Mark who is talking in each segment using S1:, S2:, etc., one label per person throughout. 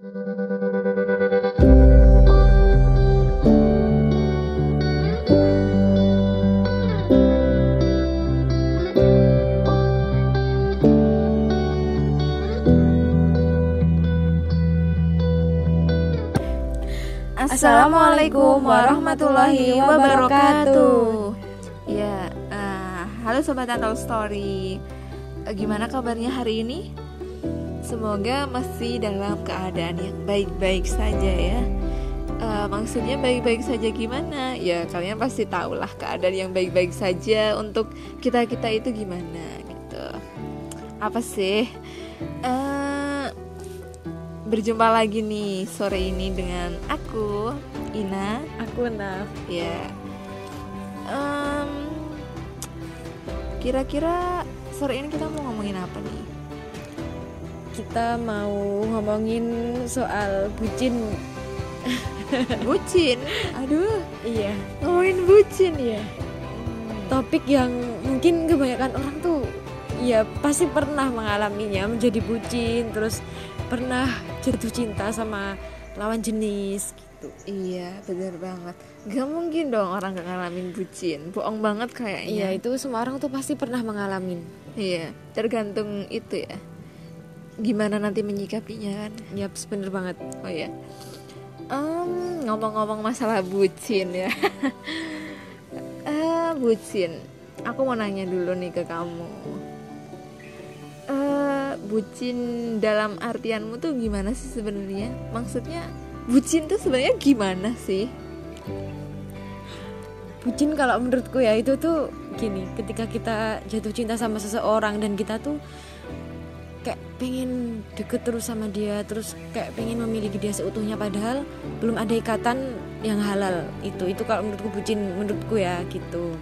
S1: Assalamualaikum warahmatullahi wabarakatuh. Ya, uh, halo sobat Untold Story. Uh, gimana kabarnya hari ini? Semoga masih dalam keadaan yang baik-baik saja ya. Uh, maksudnya baik-baik saja gimana? Ya kalian pasti tahu lah keadaan yang baik-baik saja untuk kita kita itu gimana gitu. Apa sih? Uh, berjumpa lagi nih sore ini dengan aku Ina,
S2: aku Naf.
S1: Ya. Um, kira-kira sore ini kita mau ngomongin apa nih?
S2: Kita mau ngomongin soal bucin.
S1: bucin? Aduh.
S2: Iya.
S1: Ngomongin bucin ya.
S2: Topik yang mungkin kebanyakan orang tuh ya pasti pernah mengalaminya menjadi bucin terus pernah jatuh cinta sama lawan jenis
S1: gitu iya benar banget gak mungkin dong orang gak ngalamin bucin bohong banget kayaknya
S2: iya itu semua orang tuh pasti pernah mengalami
S1: iya tergantung itu ya gimana nanti menyikapinya kan?
S2: Ya bener banget.
S1: Oh ya um, ngomong-ngomong masalah bucin ya. Uh, bucin. Aku mau nanya dulu nih ke kamu. Uh, bucin dalam artianmu tuh gimana sih sebenarnya? Maksudnya bucin tuh sebenarnya gimana sih?
S2: Bucin kalau menurutku ya itu tuh gini. Ketika kita jatuh cinta sama seseorang dan kita tuh pengen deket terus sama dia terus kayak pengen memiliki dia seutuhnya padahal belum ada ikatan yang halal itu. Itu kalau menurutku bucin menurutku ya gitu.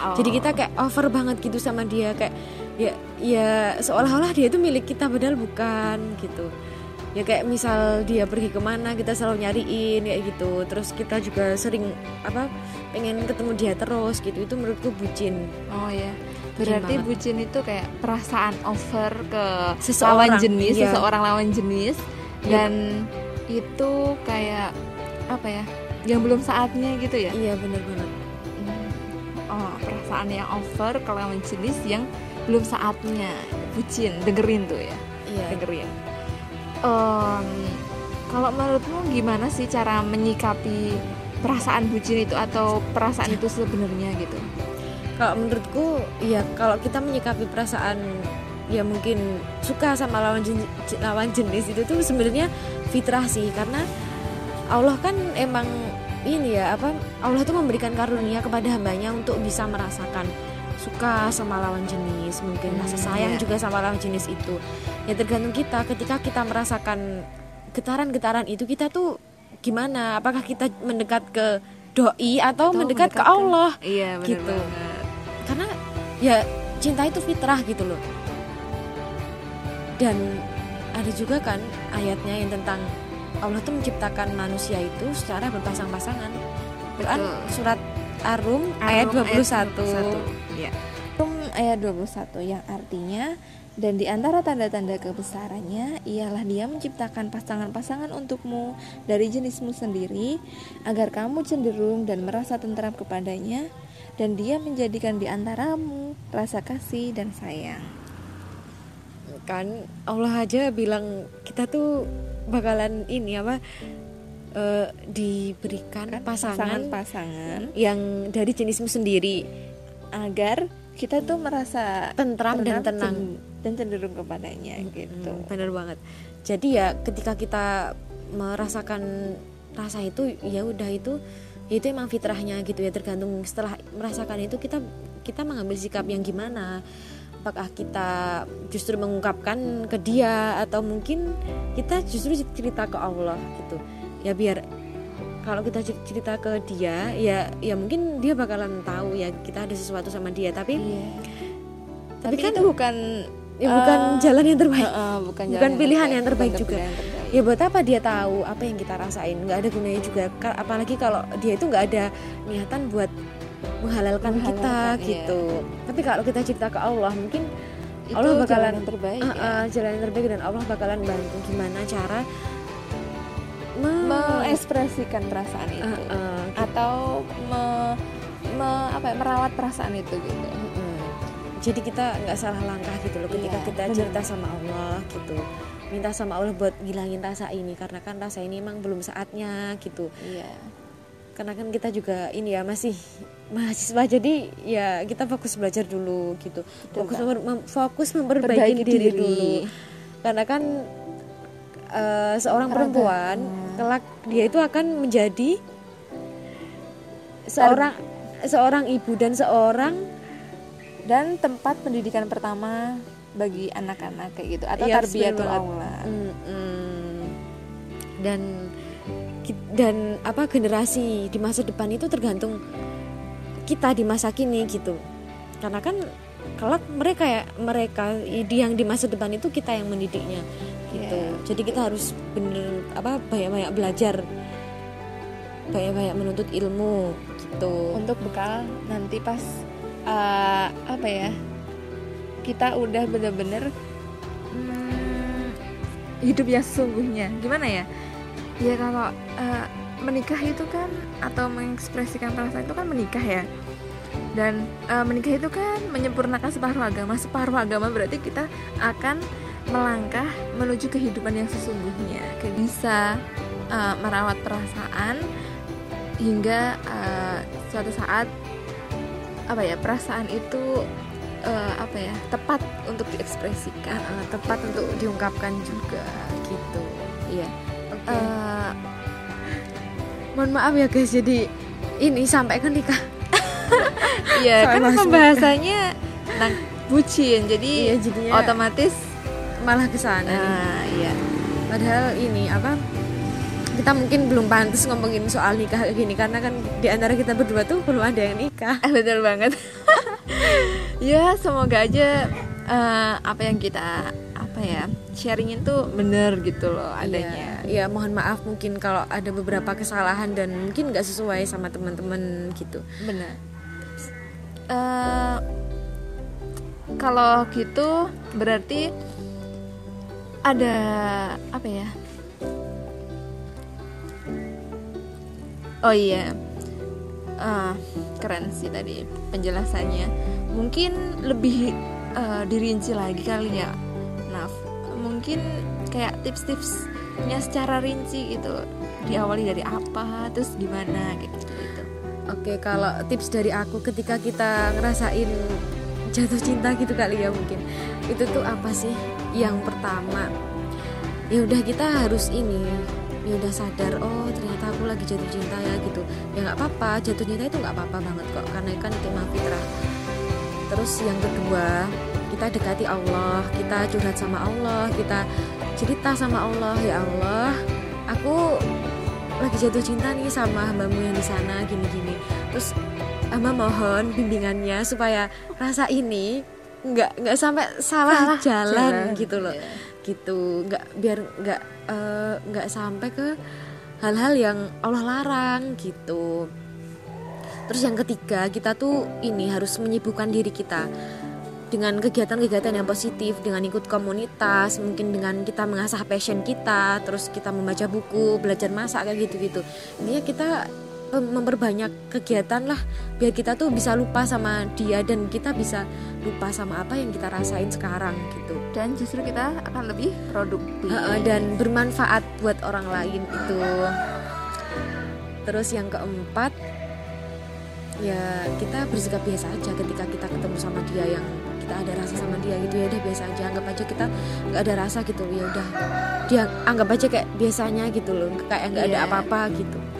S2: Oh. jadi kita kayak over banget gitu sama dia kayak ya ya seolah-olah dia itu milik kita padahal bukan gitu. Ya kayak misal dia pergi ke mana kita selalu nyariin kayak gitu. Terus kita juga sering apa pengen ketemu dia terus gitu. Itu menurutku bucin.
S1: Oh ya berarti bucin itu kayak perasaan over ke seseorang lawan jenis iya. seseorang lawan jenis. Iya. dan itu kayak apa ya yang belum saatnya gitu ya?
S2: Iya benar benar
S1: hmm. oh perasaan yang over ke lawan jenis yang belum saatnya. Bucin dengerin tuh ya.
S2: Iya.
S1: dengerin. Um, kalau menurutmu gimana sih cara menyikapi perasaan bucin itu atau perasaan itu sebenarnya gitu?
S2: Kalau menurutku ya kalau kita menyikapi perasaan ya mungkin suka sama lawan jenis, lawan jenis itu tuh sebenarnya fitrah sih. Karena Allah kan emang ini ya apa Allah tuh memberikan karunia kepada hambanya untuk bisa merasakan suka sama lawan jenis mungkin rasa hmm, sayang yeah. juga sama lawan jenis itu. Ya tergantung kita. Ketika kita merasakan getaran-getaran itu kita tuh gimana? Apakah kita mendekat ke doi atau, atau mendekat, mendekat ke Allah?
S1: Ke, iya,
S2: gitu.
S1: banget.
S2: karena ya cinta itu fitrah gitu loh. Dan ada juga kan ayatnya yang tentang Allah tuh menciptakan manusia itu secara berpasang-pasangan. Kan surat Arum, Arum ayat 21 ayat 21.
S1: Ya. Ayat 21 yang artinya dan di antara tanda-tanda kebesarannya ialah dia menciptakan pasangan-pasangan untukmu dari jenismu sendiri agar kamu cenderung dan merasa tentram kepadanya dan dia menjadikan di antaramu rasa kasih dan sayang.
S2: Kan Allah aja bilang kita tuh bakalan ini apa uh, diberikan pasangan-pasangan yang dari jenismu sendiri
S1: agar kita tuh merasa
S2: tentram, dan tenang
S1: dan cenderung kepadanya hmm, gitu.
S2: Bener banget. Jadi ya ketika kita merasakan rasa itu ya udah itu itu emang fitrahnya gitu ya tergantung setelah merasakan itu kita kita mengambil sikap yang gimana apakah kita justru mengungkapkan ke dia atau mungkin kita justru cerita ke Allah gitu ya biar kalau kita cerita ke dia ya ya mungkin dia bakalan tahu ya kita ada sesuatu sama dia. Tapi
S1: iya. tapi, tapi kan itu bukan
S2: ya bukan uh, jalan yang terbaik. uh,
S1: uh, bukan,
S2: bukan pilihan yang terbaik juga. yang terbaik. ya buat apa dia tahu apa yang kita rasain? Nggak ada gunanya juga. Apalagi kalau dia itu nggak ada niatan buat menghalalkan, menghalalkan kita iya. gitu. Tapi kalau kita cerita ke Allah mungkin
S1: itu Allah bakalan jalan yang terbaik uh, uh,
S2: jalan yang terbaik dan Allah bakalan bantu gimana cara
S1: mengekspresikan perasaan itu
S2: Uh, uh,
S1: atau me, me- apa ya, merawat perasaan itu gitu
S2: Mm-mm. Jadi kita nggak salah langkah gitu loh ketika
S1: Iya,
S2: kita
S1: bener.
S2: cerita sama Allah gitu. Minta sama Allah buat ngilangin rasa ini karena kan rasa ini emang belum saatnya gitu.
S1: iya
S2: Karena kan kita juga ini ya masih mahasiswa jadi ya kita fokus belajar dulu gitu. Fokus mem- fokus memperbaiki
S1: Perbaiki
S2: diri,
S1: diri.
S2: dulu. Karena kan eh, seorang perempuan kelak dia itu akan menjadi seorang seorang ibu dan seorang
S1: dan tempat pendidikan pertama bagi anak-anak kayak gitu. Atau
S2: Iya,
S1: tarbiyatul aula.
S2: Dan dan apa generasi di masa depan itu tergantung kita di masa kini gitu. Karena kan kelak mereka ya mereka yang di masa depan itu kita yang mendidiknya gitu.
S1: Iya.
S2: jadi kita harus bener apa banyak-banyak belajar. Banyak-banyak menuntut ilmu gitu.
S1: Untuk bekal nanti pas uh, apa ya kita udah bener-bener hmm, hidup yang sesungguhnya. Gimana ya? Ya kalau uh, menikah itu kan atau mengekspresikan perasaan itu kan menikah ya. Dan uh, menikah itu kan menyempurnakan separuh agama. Separuh agama berarti kita akan melangkah menuju kehidupan yang sesungguhnya. Bisa uh, merawat perasaan hingga uh, suatu saat apa ya perasaan itu uh, apa ya tepat untuk diekspresikan
S2: Uh, tepat untuk diungkapkan juga gitu.
S1: Iya.
S2: Oke.
S1: Uh,
S2: mohon maaf ya guys jadi ini sampai kan nikah.
S1: Iya kan
S2: bahas
S1: pembahasannya tentang bucin jadi
S2: Iya, jadinya-
S1: otomatis
S2: malah ke sana nih.
S1: nah iya.
S2: Padahal ini apa kita mungkin belum pantas ngomongin soal nikah kayak gini karena kan di antara kita berdua tuh belum ada yang nikah.
S1: Ah, betul banget. Ya semoga aja uh, apa yang kita apa ya sharingin tuh bener gitu loh adanya.
S2: Ya mohon maaf mungkin kalau ada beberapa kesalahan dan mungkin nggak sesuai sama teman-teman gitu.
S1: Bener. Eh, kalau gitu berarti ada apa ya? Oh iya. Ah, keren sih tadi penjelasannya. Mungkin lebih eh, dirinci lagi kali ya Naf. Mungkin kayak tips-tipsnya secara rinci gitu. Diawali dari apa terus gimana kayak gitu gitu.
S2: Oke kalau tips dari aku ketika kita ngerasain jatuh cinta gitu kali ya mungkin. Itu tuh apa sih yang pertama ya udah kita harus ini ya udah sadar oh ternyata aku lagi jatuh cinta ya gitu. Ya nggak apa-apa jatuh cinta itu nggak apa-apa banget kok karena kan itu emang fitrah. Terus yang kedua kita dekati Allah kita curhat sama Allah kita cerita sama Allah ya Allah aku lagi jatuh cinta nih sama hambamu yang di sana gini-gini. Terus hamba mohon bimbingannya supaya rasa ini nggak nggak sampai salah, jalan, gitu loh.
S1: Iya.
S2: gitu nggak biar nggak nggak sampai ke hal-hal yang Allah larang gitu. Terus yang ketiga kita tuh ini harus menyibukkan diri kita dengan kegiatan-kegiatan yang positif dengan ikut komunitas mungkin dengan kita mengasah passion kita terus kita membaca buku belajar masak kayak gitu-gitu. Intinya kita memperbanyak kegiatan lah biar kita tuh bisa lupa sama dia dan kita bisa lupa sama apa yang kita rasain sekarang gitu.
S1: Dan justru kita akan lebih produktif.
S2: Heeh, dan bermanfaat buat orang lain itu terus yang keempat ya kita bersikap biasa aja ketika kita ketemu sama dia yang kita ada rasa sama dia gitu. Ya udah biasa aja anggap aja kita nggak ada rasa gitu. Ya udah dia anggap aja kayak biasanya gitu loh. Kayak nggak ada
S1: Iya.
S2: apa-apa gitu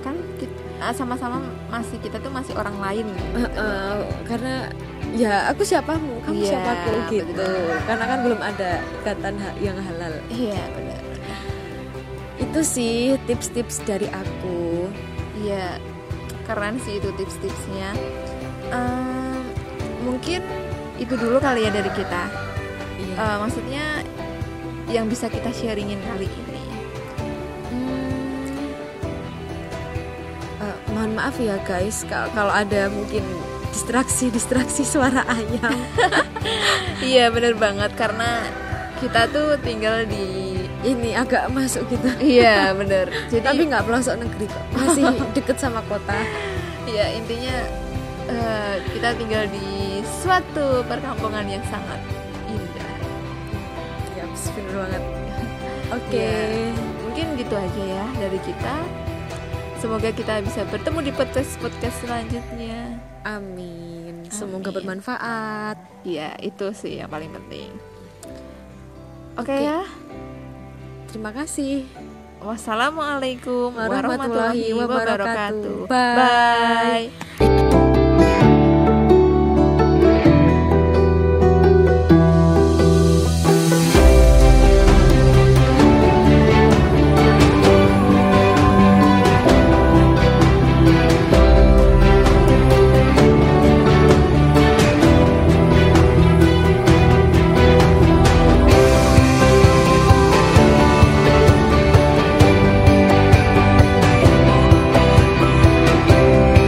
S1: sama-sama masih kita tuh masih orang lain
S2: Heeh, karena ya aku siapamu kamu
S1: Iya,
S2: siapaku gitu.
S1: betul.
S2: karena kan belum ada ikatan yang halal.
S1: Iya benar.
S2: Itu sih tips-tips dari aku.
S1: Iya keren sih itu tips-tipsnya. Ehm, mungkin itu dulu kali ya dari kita.
S2: Iya.
S1: Eh, maksudnya yang bisa kita sharingin kali ini
S2: mohon maaf ya guys ka- kalau ada mungkin distraksi distraksi suara ayam.
S1: Iya bener banget karena kita tuh tinggal di
S2: ini agak masuk gitu.
S1: Iya bener. Jadi
S2: tapi nggak pelosok negeri kok. Masih deket sama kota.
S1: Ya intinya eh, kita tinggal di suatu perkampungan yang sangat indah.
S2: Ya bener banget. Oke.
S1: Ya, mungkin gitu aja ya dari kita semoga kita bisa bertemu di podcast podcast selanjutnya
S2: amin semoga
S1: Amin.
S2: bermanfaat
S1: ya itu sih yang paling penting oke
S2: Oke.
S1: ya
S2: terima kasih
S1: wassalamualaikum
S2: Warahmatullahi
S1: warahmatullahi wabarakatuh
S2: wabarakatuh. Bye.
S1: bye